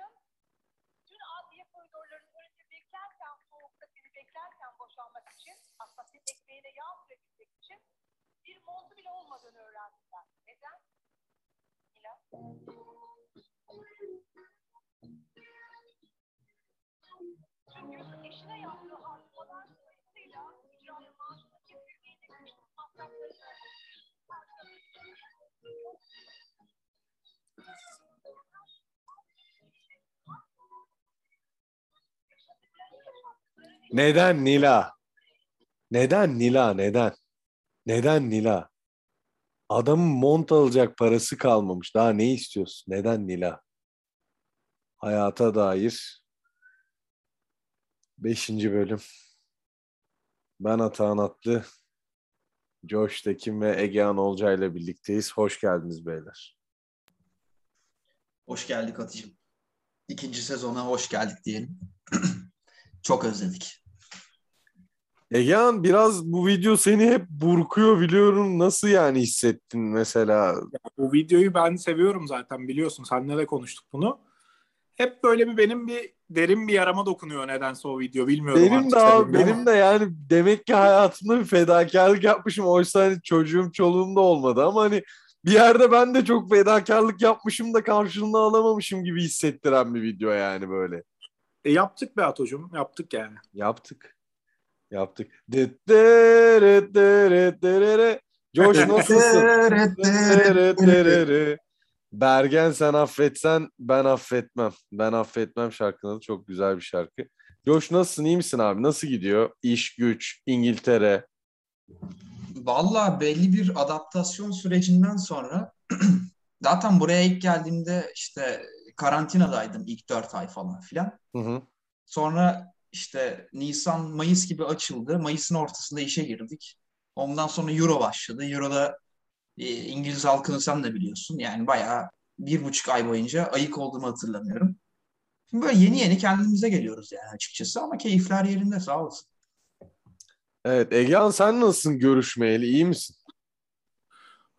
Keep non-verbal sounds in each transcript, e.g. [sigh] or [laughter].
taşın dün adliye koridorlarının önünde beklerken soğukta seni beklerken boşanmak için aslında senin ekmeğine yağ sürebilmek için bir montu bile olmadığını öğrendim ben. Neden? Mila? Çünkü eşine yaptığı harcamalar Neden Nila? Neden Nila? Neden? Neden Nila? Adamın mont alacak parası kalmamış. Daha ne istiyorsun? Neden Nila? Hayata dair 5. bölüm. Ben Atahan Atlı, Josh Tekin ve Egehan Olcay ile birlikteyiz. Hoş geldiniz beyler. Hoş geldik Atıcığım. İkinci sezona hoş geldik diyelim. [clears throat] Çok özledik. Egehan biraz bu video seni hep burkuyor biliyorum. Nasıl yani hissettin mesela? Ya bu videoyu ben seviyorum zaten biliyorsun. Seninle de konuştuk bunu. Hep böyle bir benim bir derin bir yarama dokunuyor nedense o video. Bilmiyorum Benim de abi, benim ama. de yani demek ki hayatımda bir fedakarlık yapmışım. Oysa hani çocuğum çoluğum da olmadı ama hani bir yerde ben de çok fedakarlık yapmışım da karşılığını alamamışım gibi hissettiren bir video yani böyle. E, yaptık be Atocuğum. Yaptık yani. Yaptık. Yaptık. Josh nasılsın? Bergen sen affetsen ben affetmem. Ben affetmem şarkının adı çok güzel bir şarkı. Josh nasılsın? iyi misin abi? Nasıl gidiyor? İş, güç, İngiltere. Valla belli bir adaptasyon sürecinden sonra [clears throat] zaten buraya ilk geldiğimde işte karantinadaydım ilk dört ay falan filan. Hı hı. Sonra işte Nisan, Mayıs gibi açıldı. Mayıs'ın ortasında işe girdik. Ondan sonra Euro başladı. Euro'da e, İngiliz halkını sen de biliyorsun. Yani bayağı bir buçuk ay boyunca ayık olduğumu hatırlamıyorum. Şimdi böyle yeni yeni kendimize geliyoruz yani açıkçası ama keyifler yerinde sağ olsun. Evet Egehan sen nasılsın görüşmeyeli? iyi misin?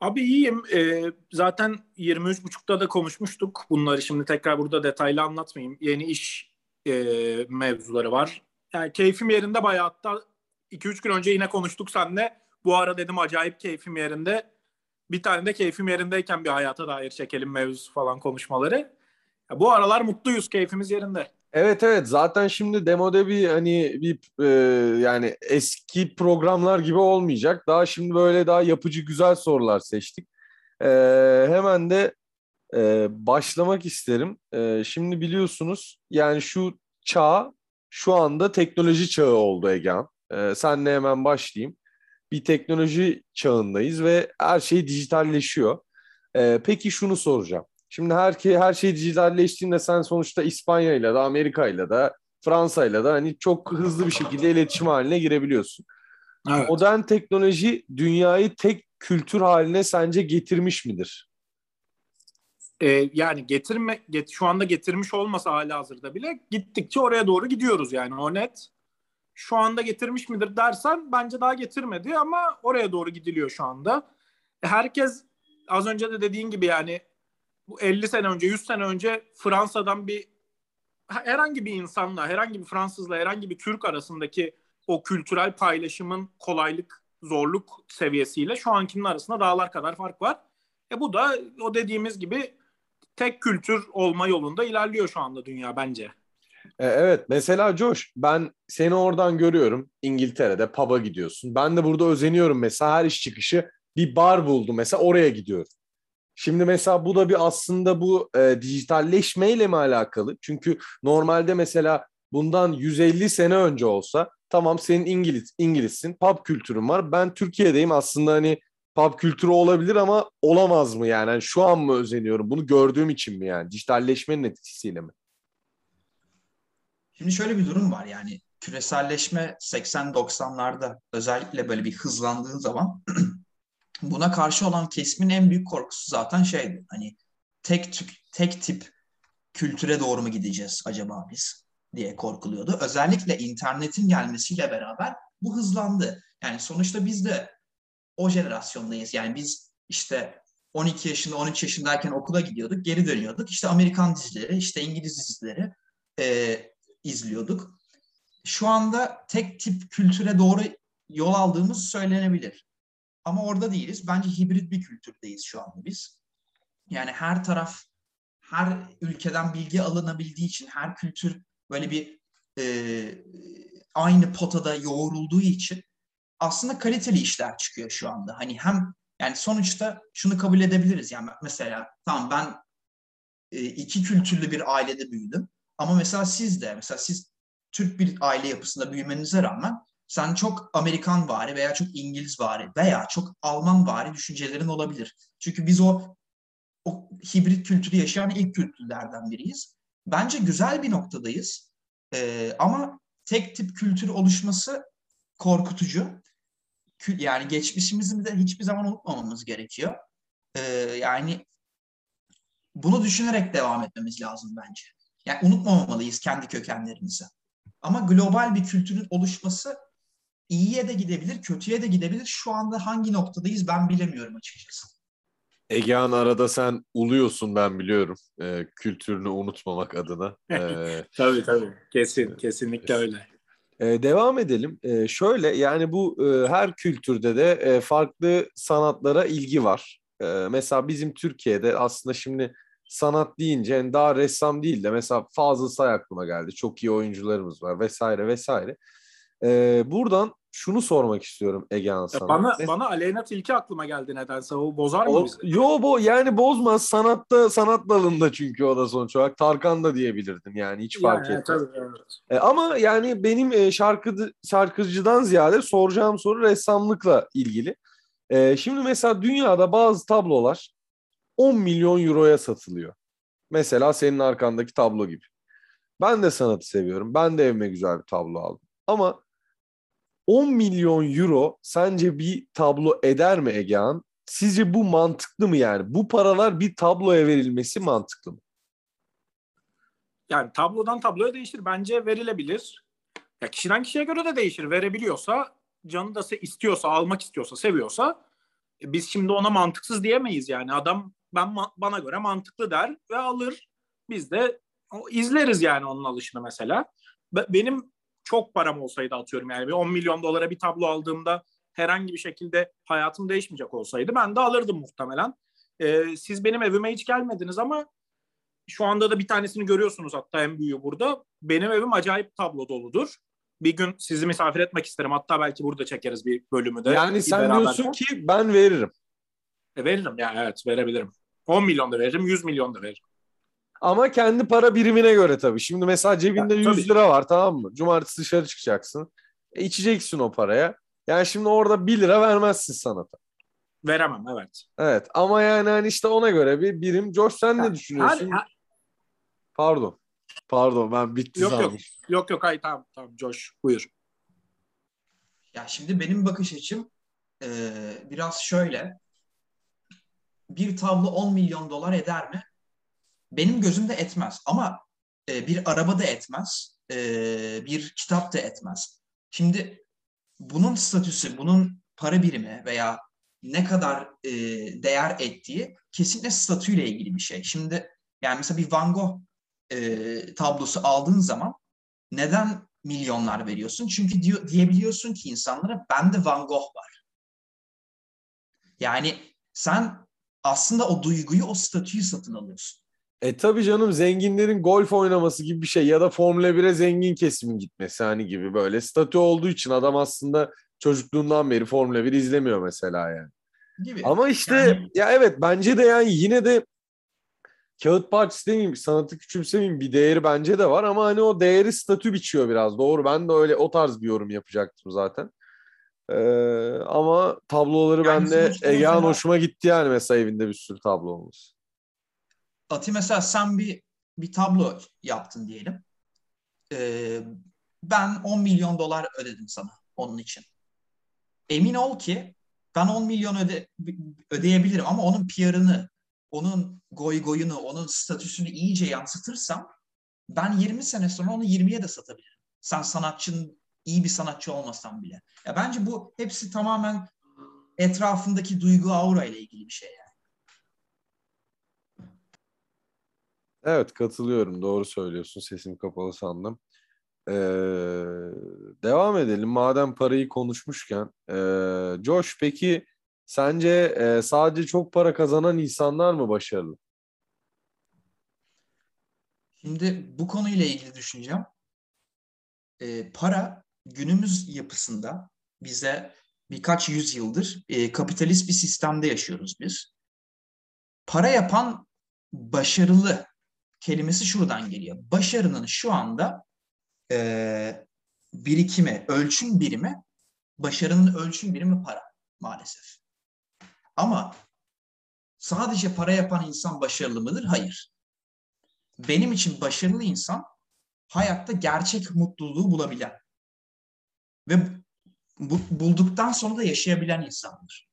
Abi iyiyim. E, zaten 23.30'da da konuşmuştuk. Bunları şimdi tekrar burada detaylı anlatmayayım. Yeni iş e, mevzuları var. Yani keyfim yerinde bayağı hatta 2-3 gün önce yine konuştuk seninle. Bu ara dedim acayip keyfim yerinde. Bir tane de keyfim yerindeyken bir hayata dair çekelim mevzusu falan konuşmaları. Ya bu aralar mutluyuz, keyfimiz yerinde. Evet evet zaten şimdi demode bir hani bir e, yani eski programlar gibi olmayacak. Daha şimdi böyle daha yapıcı güzel sorular seçtik. E, hemen de e, başlamak isterim. E, şimdi biliyorsunuz yani şu çağ şu anda teknoloji çağı oldu Egehan. E, senle hemen başlayayım. Bir teknoloji çağındayız ve her şey dijitalleşiyor. E, peki şunu soracağım. Şimdi her, her şey dijitalleştiğinde sen sonuçta İspanya ile de Amerika ile de Fransa ile de hani çok hızlı bir şekilde iletişim haline girebiliyorsun. Evet. Modern teknoloji dünyayı tek kültür haline sence getirmiş midir? Ee, yani getirme get, şu anda getirmiş olmasa hali hazırda bile gittikçe oraya doğru gidiyoruz yani o net. Şu anda getirmiş midir dersen bence daha getirmedi ama oraya doğru gidiliyor şu anda. E, Herkes az önce de dediğin gibi yani bu 50 sene önce 100 sene önce Fransa'dan bir herhangi bir insanla herhangi bir Fransızla herhangi bir Türk arasındaki o kültürel paylaşımın kolaylık zorluk seviyesiyle şu ankinin arasında dağlar kadar fark var. E bu da o dediğimiz gibi tek kültür olma yolunda ilerliyor şu anda dünya bence. E, evet mesela Josh ben seni oradan görüyorum İngiltere'de pub'a gidiyorsun. Ben de burada özeniyorum mesela her iş çıkışı bir bar buldum mesela oraya gidiyorum. Şimdi mesela bu da bir aslında bu e, dijitalleşmeyle mi alakalı? Çünkü normalde mesela bundan 150 sene önce olsa tamam senin İngiliz İngilizsin, pub kültürün var. Ben Türkiye'deyim aslında hani pub kültürü olabilir ama olamaz mı yani? yani? Şu an mı özeniyorum? Bunu gördüğüm için mi yani? Dijitalleşmenin etkisiyle mi? Şimdi şöyle bir durum var yani küreselleşme 80-90'larda özellikle böyle bir hızlandığı zaman [clears throat] buna karşı olan kesimin en büyük korkusu zaten şeydi. Hani tek tük, tek tip kültüre doğru mu gideceğiz acaba biz diye korkuluyordu. Özellikle internetin gelmesiyle beraber bu hızlandı. Yani sonuçta biz de o jenerasyondayız. Yani biz işte 12 yaşında 13 yaşındayken okula gidiyorduk geri dönüyorduk. İşte Amerikan dizileri işte İngiliz dizileri e, izliyorduk. Şu anda tek tip kültüre doğru yol aldığımız söylenebilir. Ama orada değiliz. Bence hibrit bir kültürdeyiz şu anda biz. Yani her taraf, her ülkeden bilgi alınabildiği için, her kültür böyle bir e, aynı potada yoğrulduğu için aslında kaliteli işler çıkıyor şu anda. Hani hem yani sonuçta şunu kabul edebiliriz. Yani mesela tamam ben e, iki kültürlü bir ailede büyüdüm. Ama mesela siz de mesela siz Türk bir aile yapısında büyümenize rağmen sen çok Amerikan vari veya çok İngiliz vari veya çok Alman vari düşüncelerin olabilir. Çünkü biz o o hibrit kültürü yaşayan ilk kültürlerden biriyiz. Bence güzel bir noktadayız. Ee, ama tek tip kültür oluşması korkutucu. Yani geçmişimizi de hiçbir zaman unutmamamız gerekiyor. Ee, yani bunu düşünerek devam etmemiz lazım bence. Yani unutmamalıyız kendi kökenlerimizi. Ama global bir kültürün oluşması iyiye de gidebilir, kötüye de gidebilir. Şu anda hangi noktadayız ben bilemiyorum açıkçası. Egehan arada sen uluyorsun ben biliyorum. E, kültürünü unutmamak adına. [laughs] E, tabii tabii. Kesin, kesinlikle [laughs] öyle. Devam edelim. E, şöyle yani bu e, her kültürde de e, farklı sanatlara ilgi var. E, mesela bizim Türkiye'de aslında şimdi sanat deyince yani daha ressam değil de mesela Fazıl Say aklıma geldi. Çok iyi oyuncularımız var vesaire vesaire. E, buradan şunu sormak istiyorum Egehan sana. Bana, ne? bana Aleyna Tilki aklıma geldi nedense. O bozar mı o, bizi? Yo bu yani bozmaz. Sanatta sanat dalında çünkü o da sonuç olarak. Tarkan da diyebilirdin yani hiç fark yani, etmez. Tabii, evet. E, ama yani benim e, şarkı şarkıcıdan ziyade soracağım soru ressamlıkla ilgili. E, şimdi mesela dünyada bazı tablolar 10 milyon euroya satılıyor. Mesela senin arkandaki tablo gibi. Ben de sanatı seviyorum. Ben de evime güzel bir tablo aldım. Ama 10 milyon euro sence bir tablo eder mi Egehan? Sizce bu mantıklı mı yani? Bu paralar bir tabloya verilmesi mantıklı mı? Yani tablodan tabloya değişir. Bence verilebilir. Ya kişiden kişiye göre de değişir. Verebiliyorsa, canı da istiyorsa, almak istiyorsa, seviyorsa e biz şimdi ona mantıksız diyemeyiz yani. Adam ben bana göre mantıklı der ve alır. Biz de izleriz yani onun alışını mesela. Benim çok param olsaydı atıyorum yani bir 10 milyon dolara bir tablo aldığımda herhangi bir şekilde hayatım değişmeyecek olsaydı ben de alırdım muhtemelen. Ee, siz benim evime hiç gelmediniz ama şu anda da bir tanesini görüyorsunuz hatta en büyüğü burada. Benim evim acayip tablo doludur. Bir gün sizi misafir etmek isterim. Hatta belki burada çekeriz bir bölümü de. Yani sen beraber. diyorsun ki ben veririm. E, veririm yani evet verebilirim. 10 milyon da veririm, 100 milyon da veririm. Ama kendi para birimine göre tabii. Şimdi mesela cebinde ya, 100 tabii. lira var tamam mı? Cumartesi dışarı çıkacaksın. E, içeceksin o paraya. Yani şimdi orada 1 lira vermezsin sanata. Veremem evet. Evet ama yani hani işte ona göre bir birim. Josh sen ya, ne düşünüyorsun? Her, her... Pardon. Pardon ben bitti yok, sandım. Yok yok yok hayır tamam tamam Josh buyur. Ya şimdi benim bakış açım e, biraz şöyle. Bir tablo 10 milyon dolar eder mi? Benim gözümde etmez ama e, bir araba da etmez, e, bir kitap da etmez. Şimdi bunun statüsü, bunun para birimi veya ne kadar e, değer ettiği kesinlikle statüyle ilgili bir şey. Şimdi yani mesela bir Van Gogh e, tablosu aldığın zaman neden milyonlar veriyorsun? Çünkü diyor, diyebiliyorsun ki insanlara bende Van Gogh var. Yani sen aslında o duyguyu, o statüyü satın alıyorsun. E tabii canım zenginlerin golf oynaması gibi bir şey ya da Formula 1'e zengin kesimin gitmesi hani gibi böyle statü olduğu için adam aslında çocukluğundan beri Formula 1 izlemiyor mesela yani. Gibi. Ama işte yani... ya evet bence de yani yine de kağıt parçası demeyeyim sanatı küçümsemeyeyim bir değeri bence de var ama hani o değeri statü biçiyor biraz doğru ben de öyle o tarz bir yorum yapacaktım zaten. Ee, ama tabloları yani bende Egehan hoşuma gitti yani mesela evinde bir sürü tablo olması. Ati mesela sen bir bir tablo yaptın diyelim. Ee, ben 10 milyon dolar ödedim sana onun için. Emin ol ki ben 10 milyon öde, ödeyebilirim ama onun PR'ını, onun goy goyunu, onun statüsünü iyice yansıtırsam ben 20 sene sonra onu 20'ye de satabilirim. Sen sanatçının iyi bir sanatçı olmasan bile. Ya bence bu hepsi tamamen etrafındaki duygu aura ile ilgili bir şey yani. Evet katılıyorum. Doğru söylüyorsun. Sesim kapalı sandım. Ee, devam edelim. Madem parayı konuşmuşken. Ee, Josh peki sence e, sadece çok para kazanan insanlar mı başarılı? Şimdi bu konuyla ilgili düşüneceğim. Ee, para günümüz yapısında bize birkaç yüzyıldır e, kapitalist bir sistemde yaşıyoruz biz. Para yapan başarılı kelimesi şuradan geliyor. Başarının şu anda e, birikimi, ölçüm birimi, başarının ölçüm birimi para maalesef. Ama sadece para yapan insan başarılı mıdır? Hayır. Benim için başarılı insan hayatta gerçek mutluluğu bulabilen ve bu, bulduktan sonra da yaşayabilen insandır.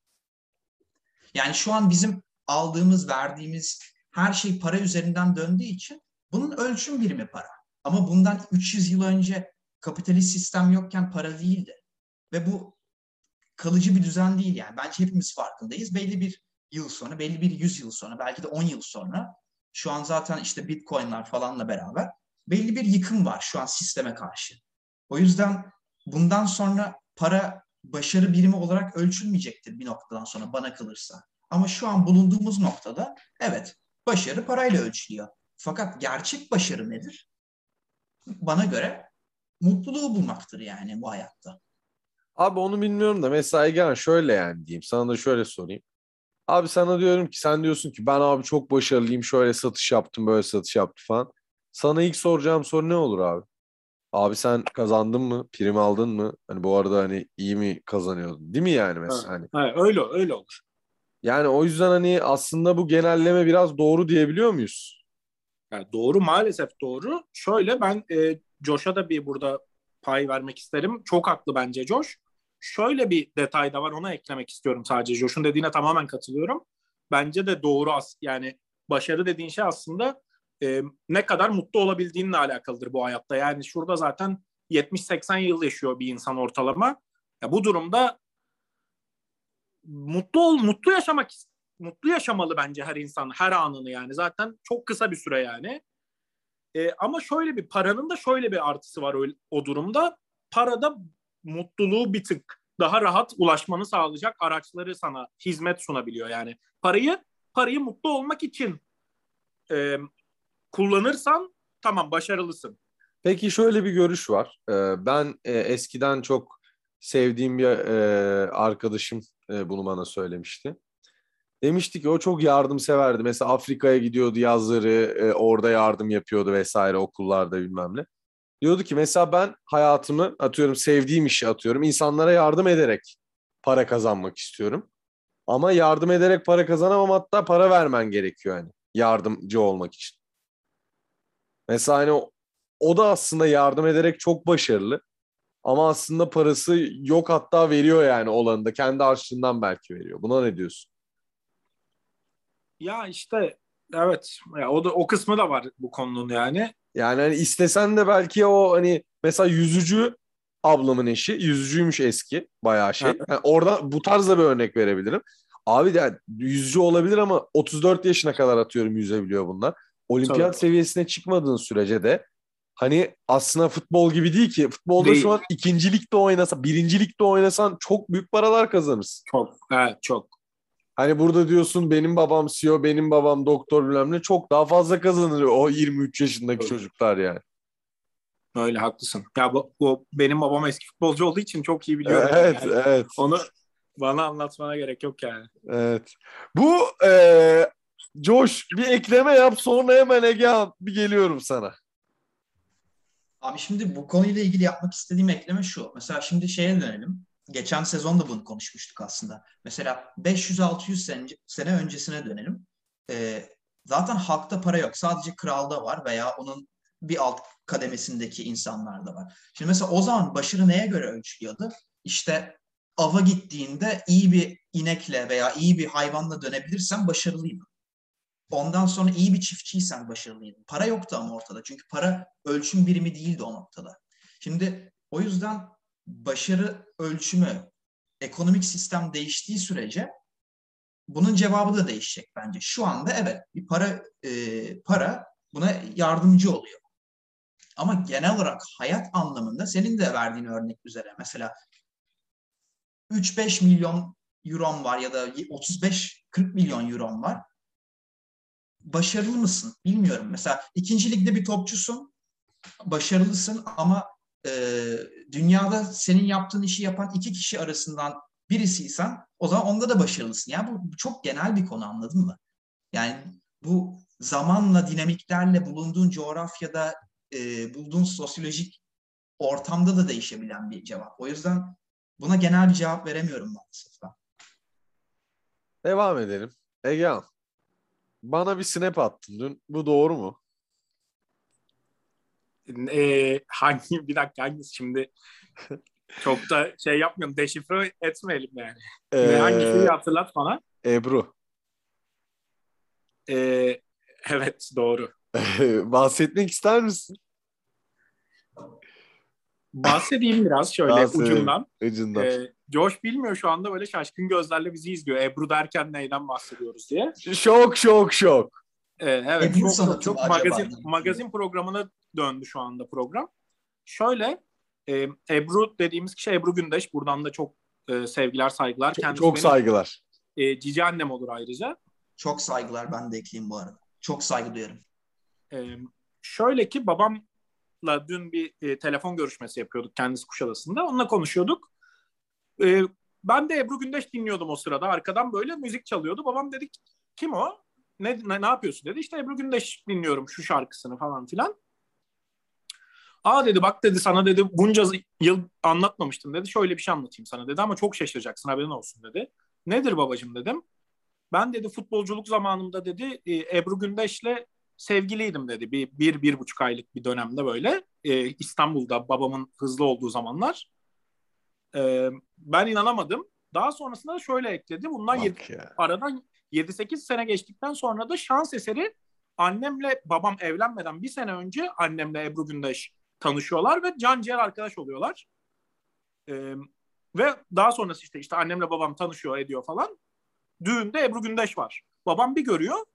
Yani şu an bizim aldığımız, verdiğimiz her şey para üzerinden döndüğü için bunun ölçüm birimi para. Ama bundan 300 yıl önce kapitalist sistem yokken para değildi. Ve bu kalıcı bir düzen değil yani. Bence hepimiz farkındayız. Belli bir yıl sonra, belli bir yüz yıl sonra, belki de 10 yıl sonra şu an zaten işte bitcoinler falanla beraber belli bir yıkım var şu an sisteme karşı. O yüzden bundan sonra para başarı birimi olarak ölçülmeyecektir bir noktadan sonra bana kalırsa. Ama şu an bulunduğumuz noktada evet başarı parayla ölçülüyor. Fakat gerçek başarı nedir? Bana göre mutluluğu bulmaktır yani bu hayatta. Abi onu bilmiyorum da mesela Egehan şöyle yani diyeyim. Sana da şöyle sorayım. Abi sana diyorum ki sen diyorsun ki ben abi çok başarılıyım şöyle satış yaptım böyle satış yaptım falan. Sana ilk soracağım soru ne olur abi? Abi sen kazandın mı? Prim aldın mı? Hani bu arada hani iyi mi kazanıyordun? Değil mi yani mesela? Ha, Hani ha, öyle öyle olur. Yani o yüzden hani aslında bu genelleme biraz doğru diyebiliyor muyuz? Yani doğru maalesef doğru. Şöyle ben e, Josh'a da bir burada pay vermek isterim. Çok haklı bence Josh. Şöyle bir detay da var ona eklemek istiyorum sadece. Josh'un dediğine tamamen katılıyorum. Bence de doğru as yani başarı dediğin şey aslında e, ne kadar mutlu olabildiğinle alakalıdır bu hayatta. Yani şurada zaten 70-80 yıl yaşıyor bir insan ortalama. Ya bu durumda mutlu ol, mutlu yaşamak mutlu yaşamalı bence her insan her anını yani. Zaten çok kısa bir süre yani. E, ama şöyle bir paranın da şöyle bir artısı var o, o durumda. Parada mutluluğu bir tık daha rahat ulaşmanı sağlayacak araçları sana hizmet sunabiliyor yani. Parayı parayı mutlu olmak için e, kullanırsan tamam başarılısın. Peki şöyle bir görüş var. Ee, ben e, eskiden çok sevdiğim bir e, arkadaşım e, bunu bana söylemişti. Demişti ki o çok yardımseverdi. Mesela Afrika'ya gidiyordu yazları, e, orada yardım yapıyordu vesaire okullarda bilmem ne. Diyordu ki mesela ben hayatımı atıyorum sevdiğim işi atıyorum insanlara yardım ederek para kazanmak istiyorum. Ama yardım ederek para kazanamam hatta para vermen gerekiyor yani yardımcı olmak için. Mesela hani o, o da aslında yardım ederek çok başarılı. Ama aslında parası yok hatta veriyor yani olanında. Kendi harçlığından belki veriyor. Buna ne diyorsun? Ya işte evet ya o da o kısmı da var bu konunun yani. Yani hani istesen de belki o hani mesela yüzücü ablamın eşi yüzücüymüş eski bayağı şey. Yani orada bu tarzda bir örnek verebilirim. Abi de yani yüzücü olabilir ama 34 yaşına kadar atıyorum yüzebiliyor bunlar. Olimpiyat Tabii. seviyesine çıkmadığın sürece de hani aslında futbol gibi değil ki. Futbolda Değil. şu an ikinci ligde oynasan, birinci ligde oynasan çok büyük paralar kazanırsın. Çok evet çok. Hani burada diyorsun benim babam CEO, benim babam doktor bilmem ne çok daha fazla kazanır o 23 yaşındaki Tabii. çocuklar yani. Öyle haklısın. Ya bu, bu benim babam eski futbolcu olduğu için çok iyi biliyorum. Evet, yani. evet, Onu bana anlatmana gerek yok yani. evet. Bu eee Josh bir ekleme yap sonra hemen Egehan bir geliyorum sana. Abi şimdi bu konuyla ilgili yapmak istediğim ekleme şu. Mesela şimdi şeye dönelim. Geçen sezon da bunu konuşmuştuk aslında. Mesela 500-600 sene, sene öncesine dönelim. Ee, zaten halkta para yok. Sadece kralda var veya onun bir alt kademesindeki insanlarda var. Şimdi mesela o zaman başarı neye göre ölçülüyordu? İşte ava gittiğinde iyi bir inekle veya iyi bir hayvanla dönebilirsen başarılıyım. Ondan sonra iyi bir çiftçiysen başarılıydın. Para yoktu ama ortada. Çünkü para ölçüm birimi değildi o noktada. Şimdi o yüzden başarı ölçümü ekonomik sistem değiştiği sürece bunun cevabı da değişecek bence. Şu anda evet bir para e, para buna yardımcı oluyor. Ama genel olarak hayat anlamında senin de verdiğin örnek üzere mesela 3-5 milyon euron var ya da 35-40 milyon euron var. Başarılı mısın? Bilmiyorum. Mesela ikinci ligde bir topçusun. Başarılısın ama e, dünyada senin yaptığın işi yapan iki kişi arasından birisiysen o zaman onda da başarılısın. Yani bu, bu çok genel bir konu anladın mı? Yani bu zamanla, dinamiklerle bulunduğun coğrafyada, e, bulduğun sosyolojik ortamda da değişebilen bir cevap. O yüzden buna genel bir cevap veremiyorum maalesef ben. Devam edelim. Egehan. Bana bir snap attın dün. Bu doğru mu? Ee, hangi bir dakika hangisi şimdi [laughs] çok da şey yapmayalım deşifre etmeyelim yani. Ee, hangisi hatırlat bana. Ebru. Ee, evet doğru. [laughs] Bahsetmek ister misin? Bahsedeyim biraz şöyle Bahsedeyim. ucundan. Ucundan. Ee, Josh bilmiyor şu anda böyle şaşkın gözlerle bizi izliyor. Ebru derken neyden bahsediyoruz diye. Şok şok şok. Ee, evet Ebru çok, çok magazin, magazin programına döndü şu anda program. Şöyle e, Ebru dediğimiz kişi Ebru Gündeş. Buradan da çok e, sevgiler saygılar. Çok, Kendisi çok benim, saygılar. E, cici annem olur ayrıca. Çok saygılar ben de ekleyeyim bu arada. Çok saygı duyarım. E, şöyle ki babamla dün bir e, telefon görüşmesi yapıyorduk kendisi Kuşadası'nda. Onunla konuşuyorduk. E, ben de Ebru Gündeş dinliyordum o sırada. Arkadan böyle müzik çalıyordu. Babam dedi kim o? Ne, ne, ne yapıyorsun dedi. İşte Ebru Gündeş dinliyorum şu şarkısını falan filan. Aa dedi bak dedi sana dedi bunca yıl anlatmamıştım dedi. Şöyle bir şey anlatayım sana dedi ama çok şaşıracaksın haberin olsun dedi. Nedir babacığım dedim. Ben dedi futbolculuk zamanımda dedi e, Ebru Gündeş'le sevgiliydim dedi. Bir, bir, bir buçuk aylık bir dönemde böyle e, İstanbul'da babamın hızlı olduğu zamanlar. E, ben inanamadım. Daha sonrasında da şöyle ekledi. Bundan yedi, aradan 7-8 sene geçtikten sonra da şans eseri annemle babam evlenmeden bir sene önce annemle Ebru Gündeş tanışıyorlar ve can ciğer arkadaş oluyorlar. Ee, ve daha sonrası işte işte annemle babam tanışıyor ediyor falan. Düğünde Ebru Gündeş var. Babam bir görüyor.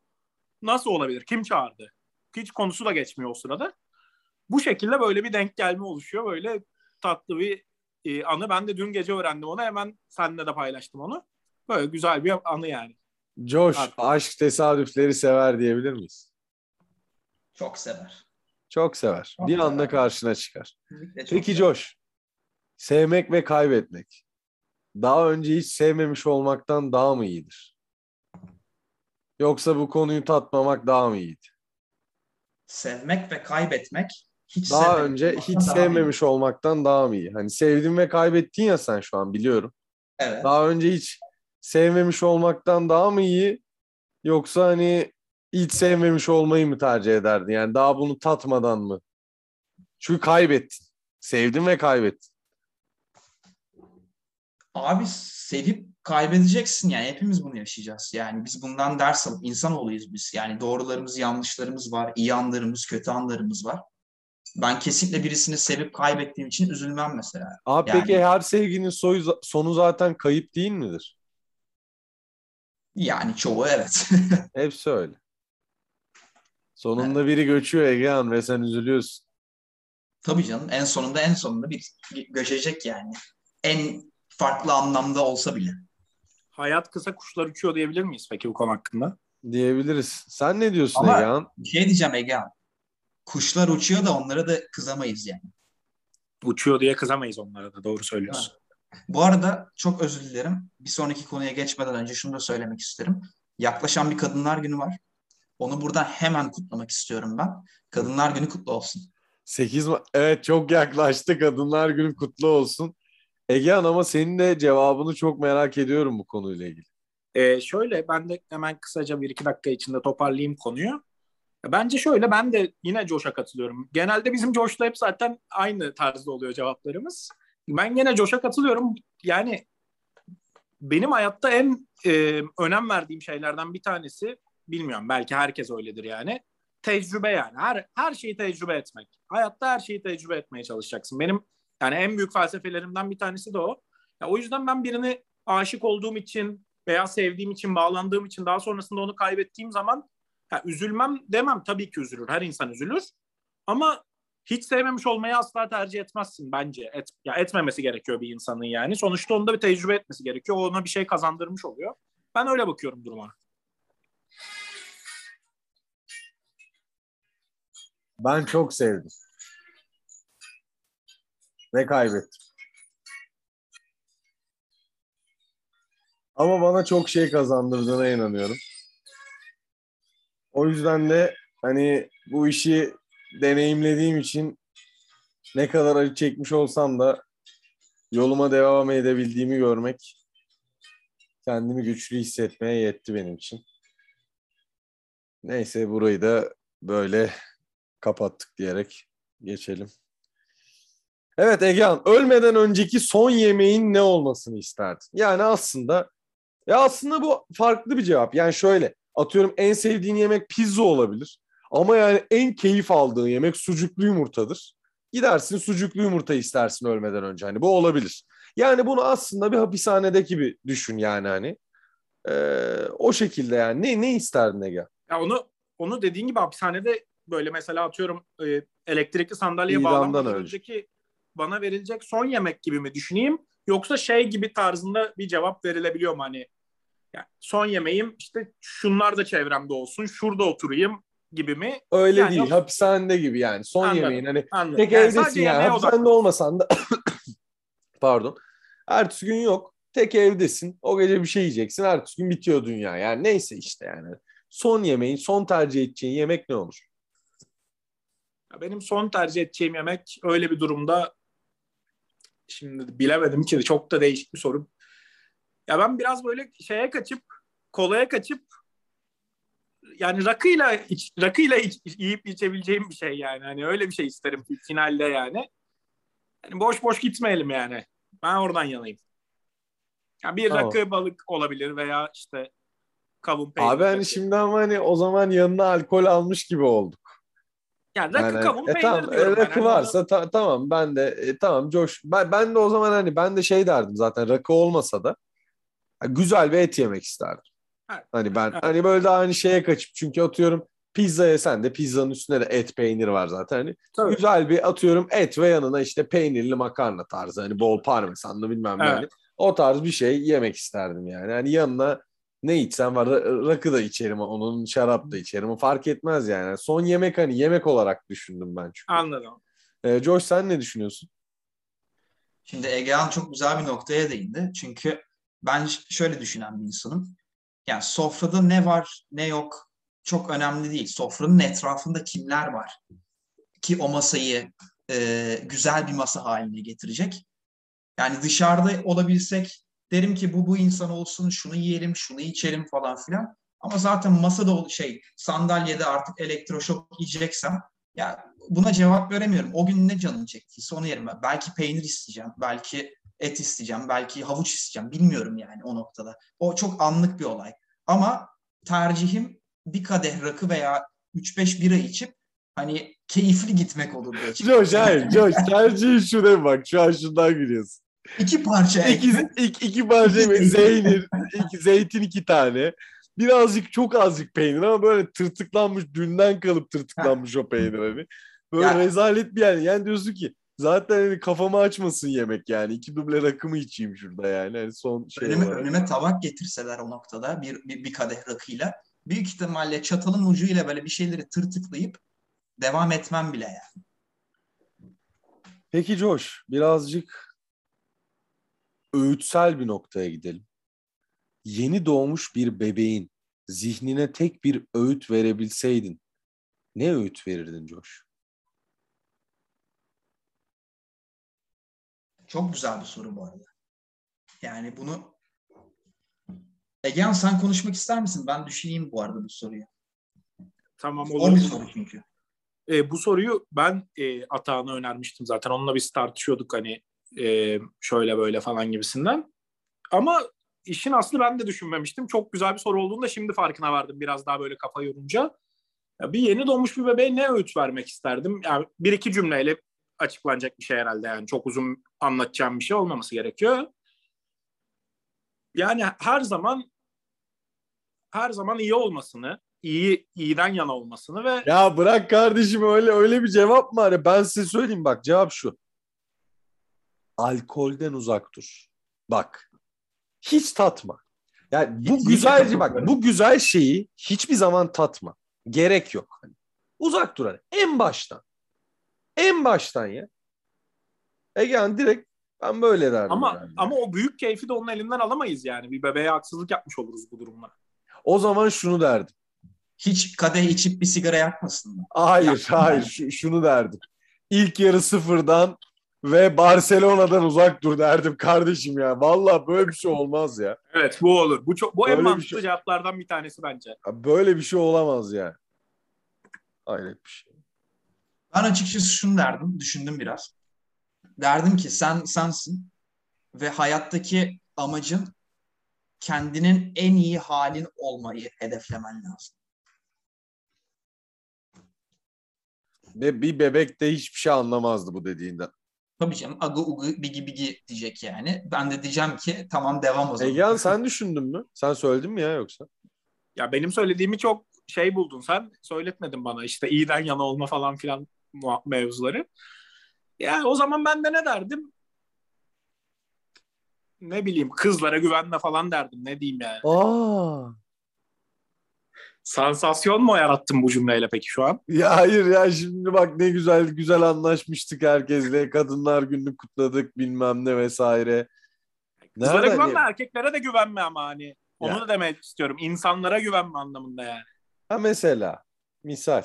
Nasıl olabilir? Kim çağırdı? Hiç konusu da geçmiyor o sırada. Bu şekilde böyle bir denk gelme oluşuyor. Böyle tatlı bir e, anı. Ben de dün gece öğrendim onu. Hemen seninle de paylaştım onu. Böyle güzel bir anı yani. Josh Artık. aşk tesadüfleri sever diyebilir miyiz? Çok sever. Çok sever. Çok bir sever. anda karşına çıkar. Peki sever. Josh, sevmek ve kaybetmek daha önce hiç sevmemiş olmaktan daha mı iyidir? Yoksa bu konuyu tatmamak daha mı iyiydi? Sevmek ve kaybetmek hiç daha önce hiç sevmemiş iyi. olmaktan daha mı iyi? Hani sevdin ve kaybettin ya sen şu an biliyorum. Evet. Daha önce hiç sevmemiş olmaktan daha mı iyi? Yoksa hani hiç sevmemiş olmayı mı tercih ederdin? Yani daha bunu tatmadan mı? Çünkü kaybettin. Sevdin ve kaybettin. Abi sevip kaybedeceksin yani hepimiz bunu yaşayacağız. Yani biz bundan ders alıp insanoğluyuz biz. Yani doğrularımız, yanlışlarımız var, iyi anlarımız, kötü anlarımız var. Ben kesinlikle birisini sevip kaybettiğim için üzülmem mesela. Abi yani, peki her sevginin soyu, sonu zaten kayıp değil midir? Yani çoğu evet. [laughs] Hepsi öyle. Sonunda evet. biri göçüyor Egehan ve sen üzülüyorsun. Tabii canım en sonunda en sonunda bir, bir göçecek yani. En farklı anlamda olsa bile. Hayat kısa kuşlar uçuyor diyebilir miyiz peki bu konu hakkında? Diyebiliriz. Sen ne diyorsun Ama Egehan? bir şey diyeceğim Egehan. Kuşlar uçuyor da onlara da kızamayız yani. Uçuyor diye kızamayız onlara da doğru söylüyorsun. Evet. Bu arada çok özür dilerim. Bir sonraki konuya geçmeden önce şunu da söylemek isterim. Yaklaşan bir Kadınlar Günü var. Onu buradan hemen kutlamak istiyorum ben. Kadınlar Günü kutlu olsun. 8 Ma- Evet çok yaklaştı. Kadınlar Günü kutlu olsun. Egehan ama senin de cevabını çok merak ediyorum bu konuyla ilgili. Ee, şöyle ben de hemen kısaca bir iki dakika içinde toparlayayım konuyu. Bence şöyle ben de yine Josh'a katılıyorum. Genelde bizim Josh'la hep zaten aynı tarzda oluyor cevaplarımız. Ben yine Josh'a katılıyorum. Yani benim hayatta en e, önem verdiğim şeylerden bir tanesi bilmiyorum belki herkes öyledir yani. Tecrübe yani. Her her şeyi tecrübe etmek. Hayatta her şeyi tecrübe etmeye çalışacaksın. Benim yani en büyük felsefelerimden bir tanesi de o. Ya, o yüzden ben birini aşık olduğum için veya sevdiğim için, bağlandığım için daha sonrasında onu kaybettiğim zaman ya, üzülmem demem. Tabii ki üzülür. Her insan üzülür. Ama hiç sevmemiş olmayı asla tercih etmezsin bence. Et, ya etmemesi gerekiyor bir insanın yani. Sonuçta onda bir tecrübe etmesi gerekiyor. Ona bir şey kazandırmış oluyor. Ben öyle bakıyorum duruma. Ben çok sevdim. Ve kaybettim. Ama bana çok şey kazandırdığına inanıyorum. O yüzden de hani bu işi deneyimlediğim için ne kadar acı çekmiş olsam da yoluma devam edebildiğimi görmek kendimi güçlü hissetmeye yetti benim için. Neyse burayı da böyle kapattık diyerek geçelim. Evet Egehan, ölmeden önceki son yemeğin ne olmasını isterdin? Yani aslında ya aslında bu farklı bir cevap. Yani şöyle, atıyorum en sevdiğin yemek pizza olabilir. Ama yani en keyif aldığın yemek sucuklu yumurtadır. Gidersin sucuklu yumurta istersin ölmeden önce. Hani bu olabilir. Yani bunu aslında bir hapishanedeki bir düşün yani hani. Ee, o şekilde yani. Ne ne isterdin Ege? Ya onu onu dediğin gibi hapishanede böyle mesela atıyorum e, elektrikli sandalyeye İdamdan bağlanmadan önce. önceki bana verilecek son yemek gibi mi düşüneyim? Yoksa şey gibi tarzında bir cevap verilebiliyor mu hani? Yani son yemeğim işte şunlar da çevremde olsun, şurada oturayım gibi mi? Öyle Yani değil. yok. Hapishanede gibi yani. Son Anladım. yemeğin hani Anladım. tek Yani evdesin yani. Hapishanede odaklı. olmasan da [coughs] pardon. Ertesi gün yok. Tek evdesin. O gece bir şey yiyeceksin. Ertesi gün bitiyor dünya. Yani neyse işte yani. Son yemeğin, son tercih edeceğin yemek ne olur? Ya Benim son tercih edeceğim yemek öyle bir durumda şimdi bilemedim ki çok da değişik bir soru. Ya ben biraz böyle şeye kaçıp kolaya kaçıp yani rakıyla iç, rakıyla iç, yiyip içebileceğim bir şey yani. Hani öyle bir şey isterim finalde yani. Yani boş boş gitmeyelim yani. Ben oradan yanayım. Ya bir Tamam. rakı balık olabilir veya işte kavun peynir. Abi hani şimdi ama hani o zaman yanına alkol almış gibi olduk. yani rakı Yani, kavun e, peynir tamam, e, diyorum. ben. rakı Hani varsa ta- tamam ben de e, tamam coş. Ben, ben de o zaman hani ben de şey derdim zaten rakı olmasa da güzel bir et yemek isterdim. Evet. Hani ben Evet. hani böyle daha hani şeye kaçıp çünkü atıyorum pizza yesen de pizzanın üstünde de et peynir var zaten. Hani Tabii. güzel bir atıyorum et ve yanına işte peynirli makarna tarzı hani bol parmesanlı bilmem ne. Evet. hani. O tarz bir şey yemek isterdim yani. Hani yanına ne içsem var ra- rakı da içerim onun şarap da içerim fark etmez yani. Son yemek hani yemek olarak düşündüm ben çünkü. Anladım. Ee, Josh sen ne düşünüyorsun? Şimdi Egehan çok güzel bir noktaya değindi. Çünkü ben şöyle düşünen bir insanım. Yani sofrada ne var ne yok çok önemli değil. Sofranın etrafında kimler var ki o masayı e, güzel bir masa haline getirecek. Yani dışarıda olabilsek derim ki bu bu insan olsun, şunu yiyelim, şunu içelim falan filan. Ama zaten masada şey sandalyede artık elektroşok yiyeceksem ya buna cevap veremiyorum. O gün ne canım çektiyse onu yerim. Belki peynir isteyeceğim, belki et isteyeceğim, belki havuç isteyeceğim. Bilmiyorum yani o noktada. O çok anlık bir olay. Ama tercihim bir kadeh rakı veya 3-5 bira içip hani keyifli gitmek olurdu. Josh hayır Josh tercihin şuna bak şu an şundan gülüyorsun. İki parça İki, iki, iki parça zeynir, iki, zeytin iki tane. Birazcık çok azıcık peynir ama böyle tırtıklanmış dünden kalıp tırtıklanmış o peynir hani. Böyle Ya- rezalet bir yer. Yani diyorsun ki zaten hani kafamı açmasın yemek yani. İki duble rakımı içeyim şurada yani. Hani son şey önüme, olarak. önüme tabak getirseler o noktada bir, bir, bir kadeh rakıyla büyük ihtimalle çatalın ucuyla böyle bir şeyleri tırtıklayıp devam etmem bile yani. Peki Josh birazcık öğütsel bir noktaya gidelim. Yeni doğmuş bir bebeğin zihnine tek bir öğüt verebilseydin ne öğüt verirdin Josh? Çok güzel bir soru bu arada. Yani bunu Egehan sen konuşmak ister misin? Ben düşüneyim bu arada bu soruyu. Tamam Zor olur. bir soru çünkü. E, bu soruyu ben e, Atağan'a önermiştim zaten. Onunla biz tartışıyorduk hani e, şöyle böyle falan gibisinden. Ama işin aslı ben de düşünmemiştim. Çok güzel bir soru olduğunu da şimdi farkına vardım biraz daha böyle kafa yorunca. Ya bir yeni doğmuş bir bebeğe ne öğüt vermek isterdim? Yani bir iki cümleyle açıklanacak bir şey herhalde yani. Çok uzun anlatacağım bir şey olmaması gerekiyor. Yani her zaman her zaman iyi olmasını, iyi iyiden yana olmasını ve Ya bırak kardeşim öyle öyle bir cevap mı var? Ben size söyleyeyim bak cevap şu. Alkolden uzak dur. Bak. Hiç tatma. Yani bu güzel bak bu güzel şeyi hiçbir zaman tatma. Gerek yok. Hani uzak dur hani. En baştan. En baştan ya. Egehan direkt ben böyle derdim. ama yani. ama o büyük keyfi de onun elinden alamayız yani. Bir bebeğe haksızlık yapmış oluruz bu durumla. O zaman şunu derdim. Hiç kadeh içip bir sigara yakmasın mı? Hayır, Yaptım hayır. ben. Şu- şunu derdim. İlk yarı sıfırdan ve Barcelona'dan uzak dur derdim kardeşim ya. Vallahi böyle bir şey olmaz ya. Evet bu olur. Bu çok bu en Öyle bir mantıklı şey- cevaplardan bir tanesi bence. Ya Böyle bir şey olamaz yani. Hayret bir şey. Ben açıkçası şunu derdim, düşündüm biraz. Derdim ki sen sensin ve hayattaki amacın kendinin en iyi halin olmayı hedeflemen lazım. Ve bir bebek de hiçbir şey anlamazdı bu dediğinden. Tabii canım agı ugu bigi bigi diyecek yani. Ben de diyeceğim ki tamam devam o zaman. Egehan sen düşündün mü? Sen söyledin mi ya yoksa? Ya benim söylediğimi çok şey buldun sen. Söyletmedin bana işte iyiden yana olma falan filan mevzuları. Ya o zaman ben de ne derdim? Ne bileyim kızlara güvenme falan derdim. Ne diyeyim yani. Aa. Sansasyon mu yarattım bu cümleyle peki şu an? Ya hayır ya şimdi bak ne güzel güzel anlaşmıştık herkesle. Kadınlar gününü kutladık bilmem ne vesaire. Kızlara Nereden güvenme ya? erkeklere de güvenme ama hani. Onu Ya. da demek istiyorum. İnsanlara güvenme anlamında yani. Ha mesela misal.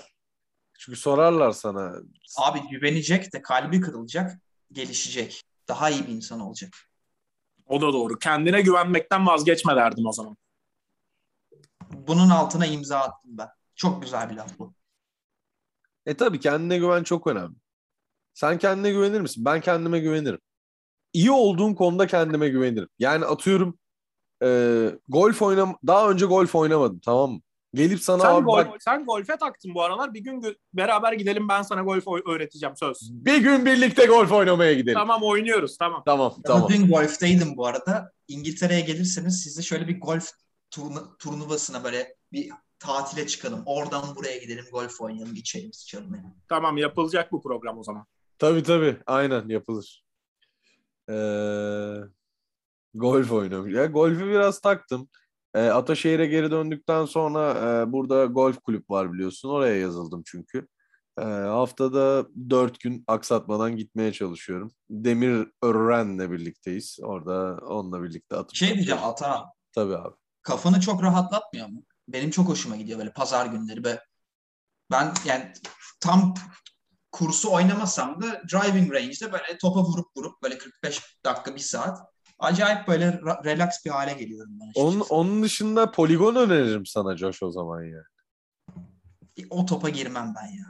Çünkü sorarlar sana. Abi güvenecek de kalbi kırılacak, gelişecek. Daha iyi bir insan olacak. O da doğru. Kendine güvenmekten vazgeçme derdim o zaman. Bunun altına imza attım ben. Çok güzel bir laf bu. E tabii kendine güven çok önemli. Sen kendine güvenir misin? Ben kendime güvenirim. İyi olduğun konuda kendime güvenirim. Yani atıyorum e, golf oynam daha önce golf oynamadım tamam mı? Gelip sana Sen, abi gol, bak sen golfe taktın bu aralar. Bir gün gö- beraber gidelim ben sana golf öğreteceğim söz. bir gün birlikte golf oynamaya gidelim. Tamam oynuyoruz tamam. Tamam Ben tamam. Dün golfteydim bu arada. İngiltere'ye gelirseniz size şöyle bir golf turnu- turnuvasına böyle bir tatile çıkalım. Oradan buraya gidelim, golf oynayalım, içelim, sıçalım. Yani. Tamam yapılacak bu program o zaman. Tabii tabii aynen yapılır. Ee, golf oynamış. Ya golfü biraz taktım. Ee, Ataşehir'e geri döndükten sonra e, burada golf kulüp var biliyorsun. Oraya yazıldım çünkü. Ee, haftada dört gün aksatmadan gitmeye çalışıyorum. Demir Ören'le birlikteyiz. Orada onunla birlikte atıp Şey diyeceğim. Ata, Tabii abi. kafanı çok rahatlatmıyor mu? Benim çok hoşuma gidiyor böyle pazar günleri. Be. Ben yani tam kursu oynamasam da driving range'de böyle topa vurup vurup böyle 45 dakika bir saat acayip böyle ra- relax bir hale geliyorum ben Onun, açıkçası. onun dışında poligon öneririm sana Josh o zaman ya. O topa girmem ben ya.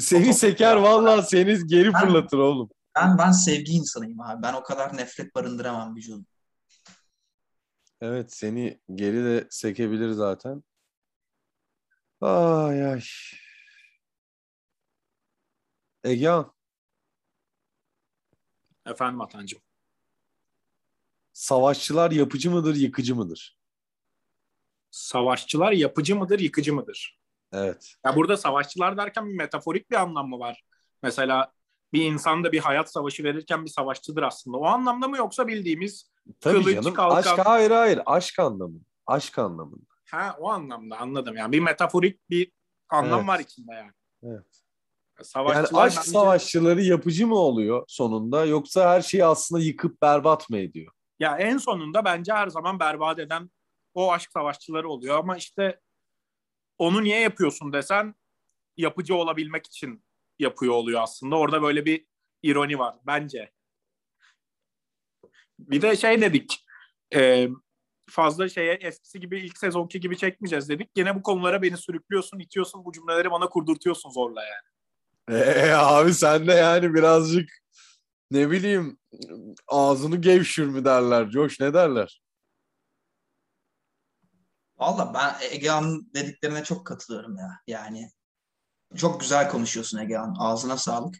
Seni seker vallahi seni geri Ben- fırlatır oğlum. Ben ben sevgi insanıyım abi. Ben o kadar nefret barındıramam vücudum. Evet seni geri de sekebilir zaten. Ay ay. Egehan, Efendim Atancığım. Savaşçılar yapıcı mıdır, yıkıcı mıdır? Savaşçılar yapıcı mıdır, yıkıcı mıdır? Evet. Ya burada savaşçılar derken bir metaforik bir anlam mı var? Mesela bir insan da bir hayat savaşı verirken bir savaşçıdır aslında. O anlamda mı yoksa bildiğimiz Tabii Kılıç, canım. kalkan. Aşk hayır hayır. Aşk anlamında. Aşk anlamında. ha o anlamda anladım. Yani bir metaforik bir anlam Evet. var içinde yani. Evet. Yani Savaşçılar aşk bence- savaşçıları yapıcı mı oluyor sonunda yoksa her şeyi aslında yıkıp berbat mı ediyor? Ya en sonunda bence her zaman berbat eden o aşk savaşçıları oluyor ama işte onu niye yapıyorsun desen yapıcı olabilmek için yapıyor oluyor aslında. Orada böyle bir ironi var bence. Bir de şey dedik e, fazla şeye eskisi gibi ilk sezonki gibi çekmeyeceğiz dedik. Yine bu konulara beni sürüklüyorsun, itiyorsun, bu cümleleri bana kurdurtuyorsun zorla yani. Ee, abi sen de yani birazcık ne bileyim ağzını gevşür mü derler Josh ne derler? Valla ben Egehan dediklerine çok katılıyorum ya. Yani çok güzel konuşuyorsun Egehan. Ağzına sağlık.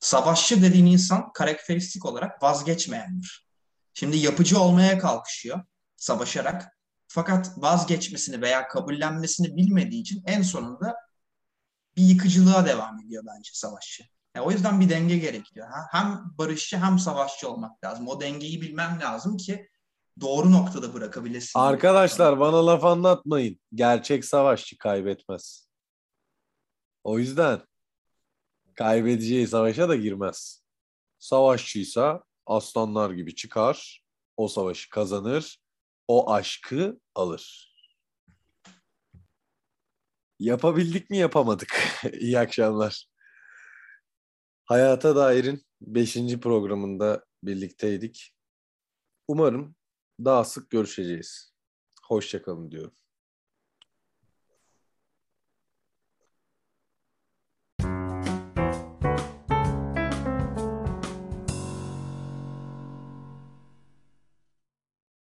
Savaşçı dediğin insan karakteristik olarak vazgeçmeyendir. Şimdi yapıcı olmaya kalkışıyor savaşarak. Fakat vazgeçmesini veya kabullenmesini bilmediği için en sonunda bir yıkıcılığa devam ediyor bence savaşçı. Yani o yüzden bir denge gerekiyor. Hem barışçı hem savaşçı olmak lazım. O dengeyi bilmem lazım ki doğru noktada bırakabilesin. Arkadaşlar bana laf anlatmayın. Gerçek savaşçı kaybetmez. O yüzden kaybedeceği savaşa da girmez. Savaşçıysa aslanlar gibi çıkar, o savaşı kazanır, o aşkı alır. Yapabildik mi yapamadık. [laughs] İyi akşamlar. Hayata Dair'in 5. programında birlikteydik. Umarım daha sık görüşeceğiz. Hoşçakalın diyorum.